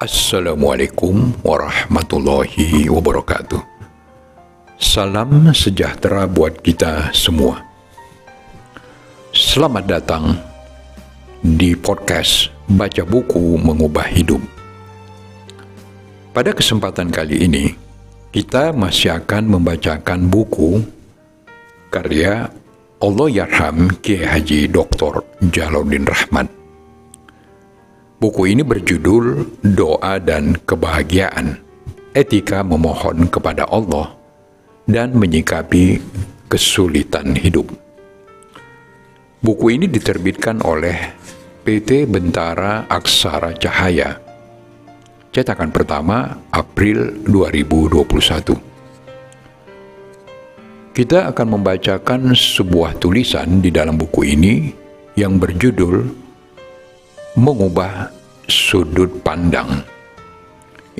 Assalamualaikum warahmatullahi wabarakatuh. Salam sejahtera buat kita semua. Selamat datang di podcast Baca Buku Mengubah Hidup. Pada kesempatan kali ini, kita masih akan membacakan buku karya Allah Yarham Haji Dr. Jaludin Rahmat Buku ini berjudul Doa dan Kebahagiaan, Etika Memohon kepada Allah dan Menyikapi Kesulitan Hidup. Buku ini diterbitkan oleh PT Bentara Aksara Cahaya, cetakan pertama April 2021. Kita akan membacakan sebuah tulisan di dalam buku ini yang berjudul mengubah sudut pandang.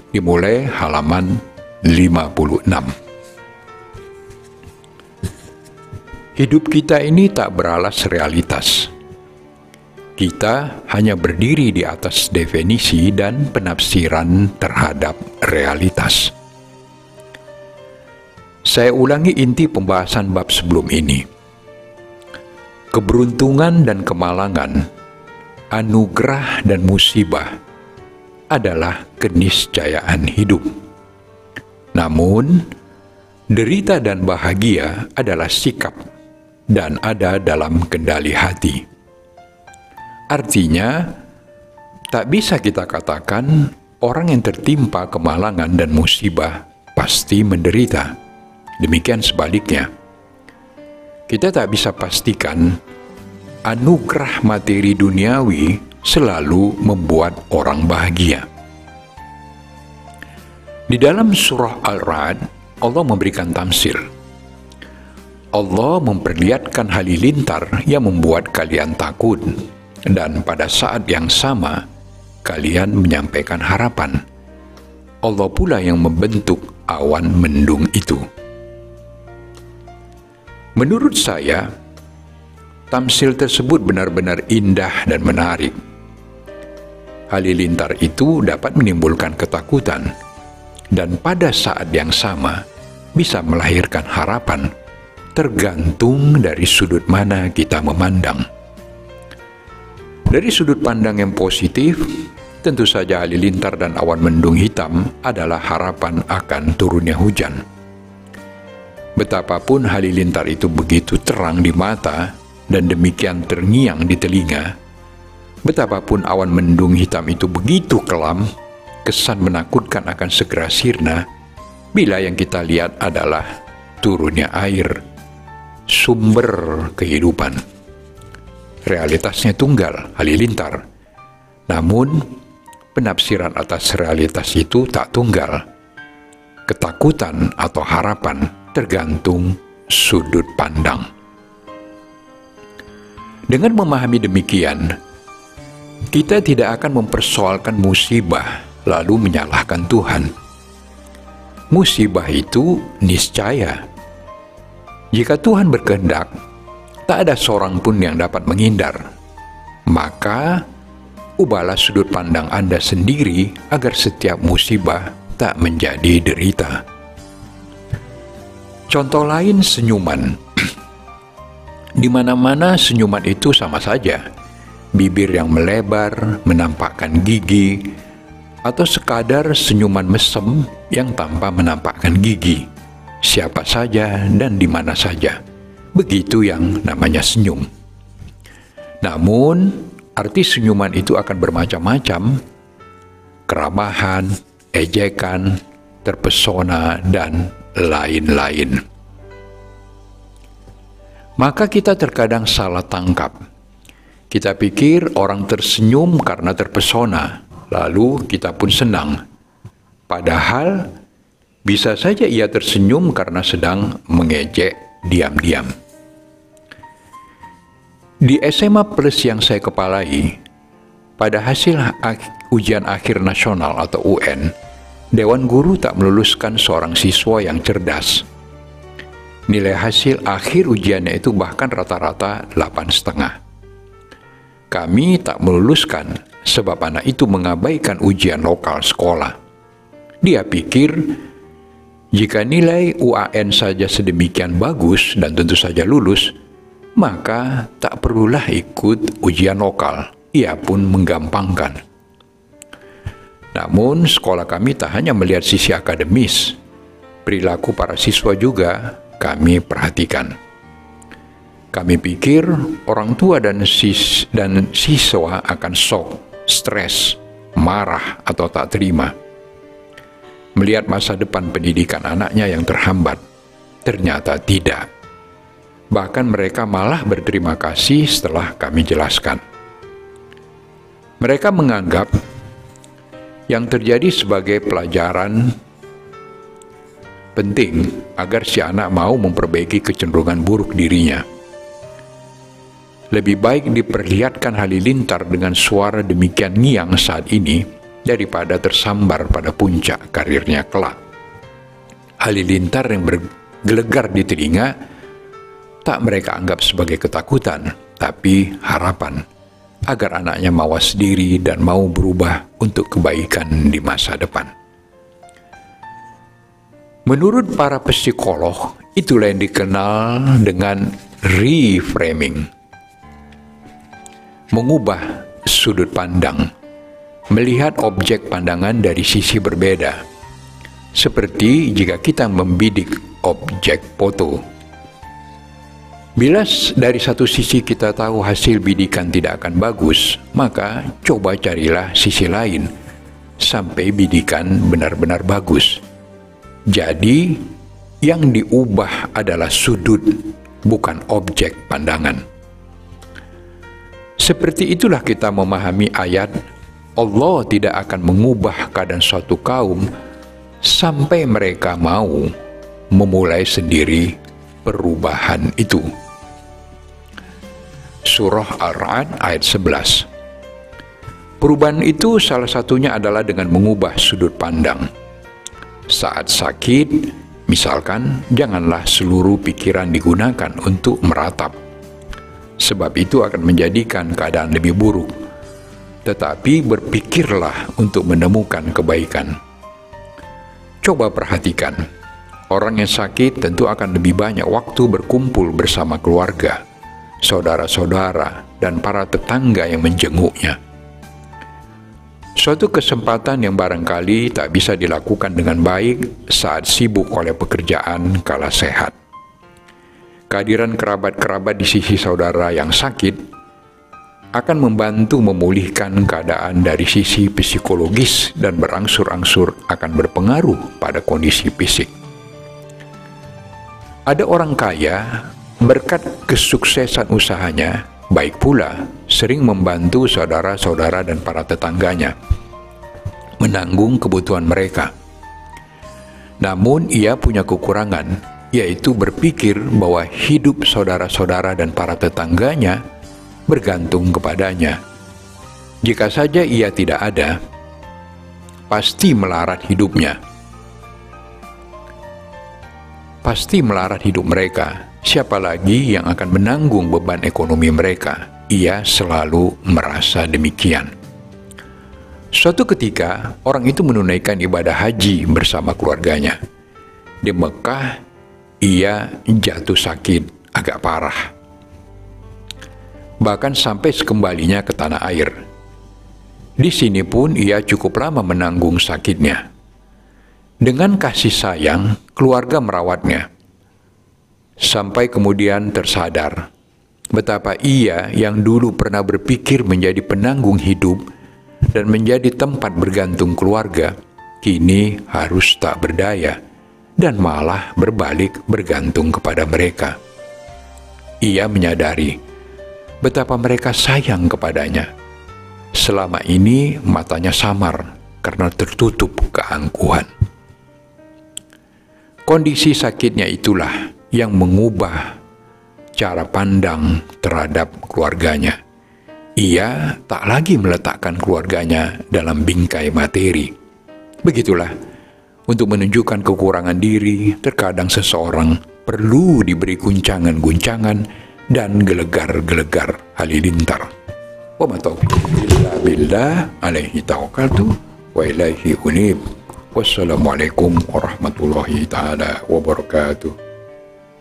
Dimulai halaman 56. Hidup kita ini tak beralas realitas. Kita hanya berdiri di atas definisi dan penafsiran terhadap realitas. Saya ulangi inti pembahasan bab sebelum ini. Keberuntungan dan kemalangan anugerah dan musibah adalah keniscayaan hidup. Namun, derita dan bahagia adalah sikap dan ada dalam kendali hati. Artinya, tak bisa kita katakan orang yang tertimpa kemalangan dan musibah pasti menderita. Demikian sebaliknya, kita tak bisa pastikan anugerah materi duniawi selalu membuat orang bahagia. Di dalam surah Al-Ra'd, Allah memberikan tamsil. Allah memperlihatkan halilintar yang membuat kalian takut, dan pada saat yang sama, kalian menyampaikan harapan. Allah pula yang membentuk awan mendung itu. Menurut saya, Tamsil tersebut benar-benar indah dan menarik. Halilintar itu dapat menimbulkan ketakutan, dan pada saat yang sama bisa melahirkan harapan, tergantung dari sudut mana kita memandang. Dari sudut pandang yang positif, tentu saja halilintar dan awan mendung hitam adalah harapan akan turunnya hujan. Betapapun halilintar itu begitu terang di mata, dan demikian terngiang di telinga, betapapun awan mendung hitam itu begitu kelam, kesan menakutkan akan segera sirna, bila yang kita lihat adalah turunnya air, sumber kehidupan. Realitasnya tunggal, halilintar. Namun, penafsiran atas realitas itu tak tunggal. Ketakutan atau harapan tergantung sudut pandang. Dengan memahami demikian, kita tidak akan mempersoalkan musibah lalu menyalahkan Tuhan. Musibah itu niscaya. Jika Tuhan berkehendak, tak ada seorang pun yang dapat menghindar. Maka, ubahlah sudut pandang Anda sendiri agar setiap musibah tak menjadi derita. Contoh lain senyuman di mana-mana senyuman itu sama saja. Bibir yang melebar, menampakkan gigi, atau sekadar senyuman mesem yang tanpa menampakkan gigi. Siapa saja dan di mana saja. Begitu yang namanya senyum. Namun, arti senyuman itu akan bermacam-macam. Keramahan, ejekan, terpesona, dan lain-lain maka kita terkadang salah tangkap. Kita pikir orang tersenyum karena terpesona, lalu kita pun senang. Padahal bisa saja ia tersenyum karena sedang mengejek diam-diam. Di SMA Plus yang saya kepalai, pada hasil ujian akhir nasional atau UN, Dewan Guru tak meluluskan seorang siswa yang cerdas Nilai hasil akhir ujiannya itu bahkan rata-rata setengah. Kami tak meluluskan sebab anak itu mengabaikan ujian lokal sekolah. Dia pikir jika nilai UAN saja sedemikian bagus dan tentu saja lulus, maka tak perlulah ikut ujian lokal. Ia pun menggampangkan. Namun, sekolah kami tak hanya melihat sisi akademis, perilaku para siswa juga kami perhatikan. Kami pikir orang tua dan, sis dan siswa akan shock, stres, marah, atau tak terima. Melihat masa depan pendidikan anaknya yang terhambat, ternyata tidak. Bahkan mereka malah berterima kasih setelah kami jelaskan. Mereka menganggap yang terjadi sebagai pelajaran penting agar si anak mau memperbaiki kecenderungan buruk dirinya. Lebih baik diperlihatkan halilintar dengan suara demikian ngiang saat ini daripada tersambar pada puncak karirnya kelak. Halilintar yang bergelegar di telinga tak mereka anggap sebagai ketakutan, tapi harapan agar anaknya mawas diri dan mau berubah untuk kebaikan di masa depan. Menurut para psikolog, itulah yang dikenal dengan reframing. Mengubah sudut pandang, melihat objek pandangan dari sisi berbeda. Seperti jika kita membidik objek foto Bila dari satu sisi kita tahu hasil bidikan tidak akan bagus, maka coba carilah sisi lain sampai bidikan benar-benar bagus. Jadi, yang diubah adalah sudut, bukan objek pandangan. Seperti itulah kita memahami ayat Allah tidak akan mengubah keadaan suatu kaum sampai mereka mau memulai sendiri perubahan itu. Surah Ar-Ra'd ayat 11 Perubahan itu salah satunya adalah dengan mengubah sudut pandang. Saat sakit, misalkan, janganlah seluruh pikiran digunakan untuk meratap. Sebab itu akan menjadikan keadaan lebih buruk. Tetapi berpikirlah untuk menemukan kebaikan. Coba perhatikan, Orang yang sakit tentu akan lebih banyak waktu berkumpul bersama keluarga, saudara-saudara, dan para tetangga yang menjenguknya. Suatu kesempatan yang barangkali tak bisa dilakukan dengan baik saat sibuk oleh pekerjaan kala sehat. Kehadiran kerabat-kerabat di sisi saudara yang sakit akan membantu memulihkan keadaan dari sisi psikologis dan berangsur-angsur akan berpengaruh pada kondisi fisik. Ada orang kaya, berkat kesuksesan usahanya, baik pula sering membantu saudara-saudara dan para tetangganya menanggung kebutuhan mereka. Namun ia punya kekurangan, yaitu berpikir bahwa hidup saudara-saudara dan para tetangganya bergantung kepadanya. Jika saja ia tidak ada, pasti melarat hidupnya pasti melarat hidup mereka. Siapa lagi yang akan menanggung beban ekonomi mereka? Ia selalu merasa demikian. Suatu ketika, orang itu menunaikan ibadah haji bersama keluarganya. Di Mekah, ia jatuh sakit agak parah. Bahkan sampai sekembalinya ke tanah air. Di sini pun ia cukup lama menanggung sakitnya. Dengan kasih sayang, keluarga merawatnya. Sampai kemudian tersadar betapa ia yang dulu pernah berpikir menjadi penanggung hidup dan menjadi tempat bergantung keluarga, kini harus tak berdaya dan malah berbalik bergantung kepada mereka. Ia menyadari betapa mereka sayang kepadanya. Selama ini matanya samar karena tertutup keangkuhan. Kondisi sakitnya itulah yang mengubah cara pandang terhadap keluarganya. Ia tak lagi meletakkan keluarganya dalam bingkai materi. Begitulah, untuk menunjukkan kekurangan diri, terkadang seseorang perlu diberi guncangan-guncangan dan gelegar-gelegar halilintar. Wa illa billah alaihi wa unib. Wassalamualaikum warahmatullahi taala wabarakatuh.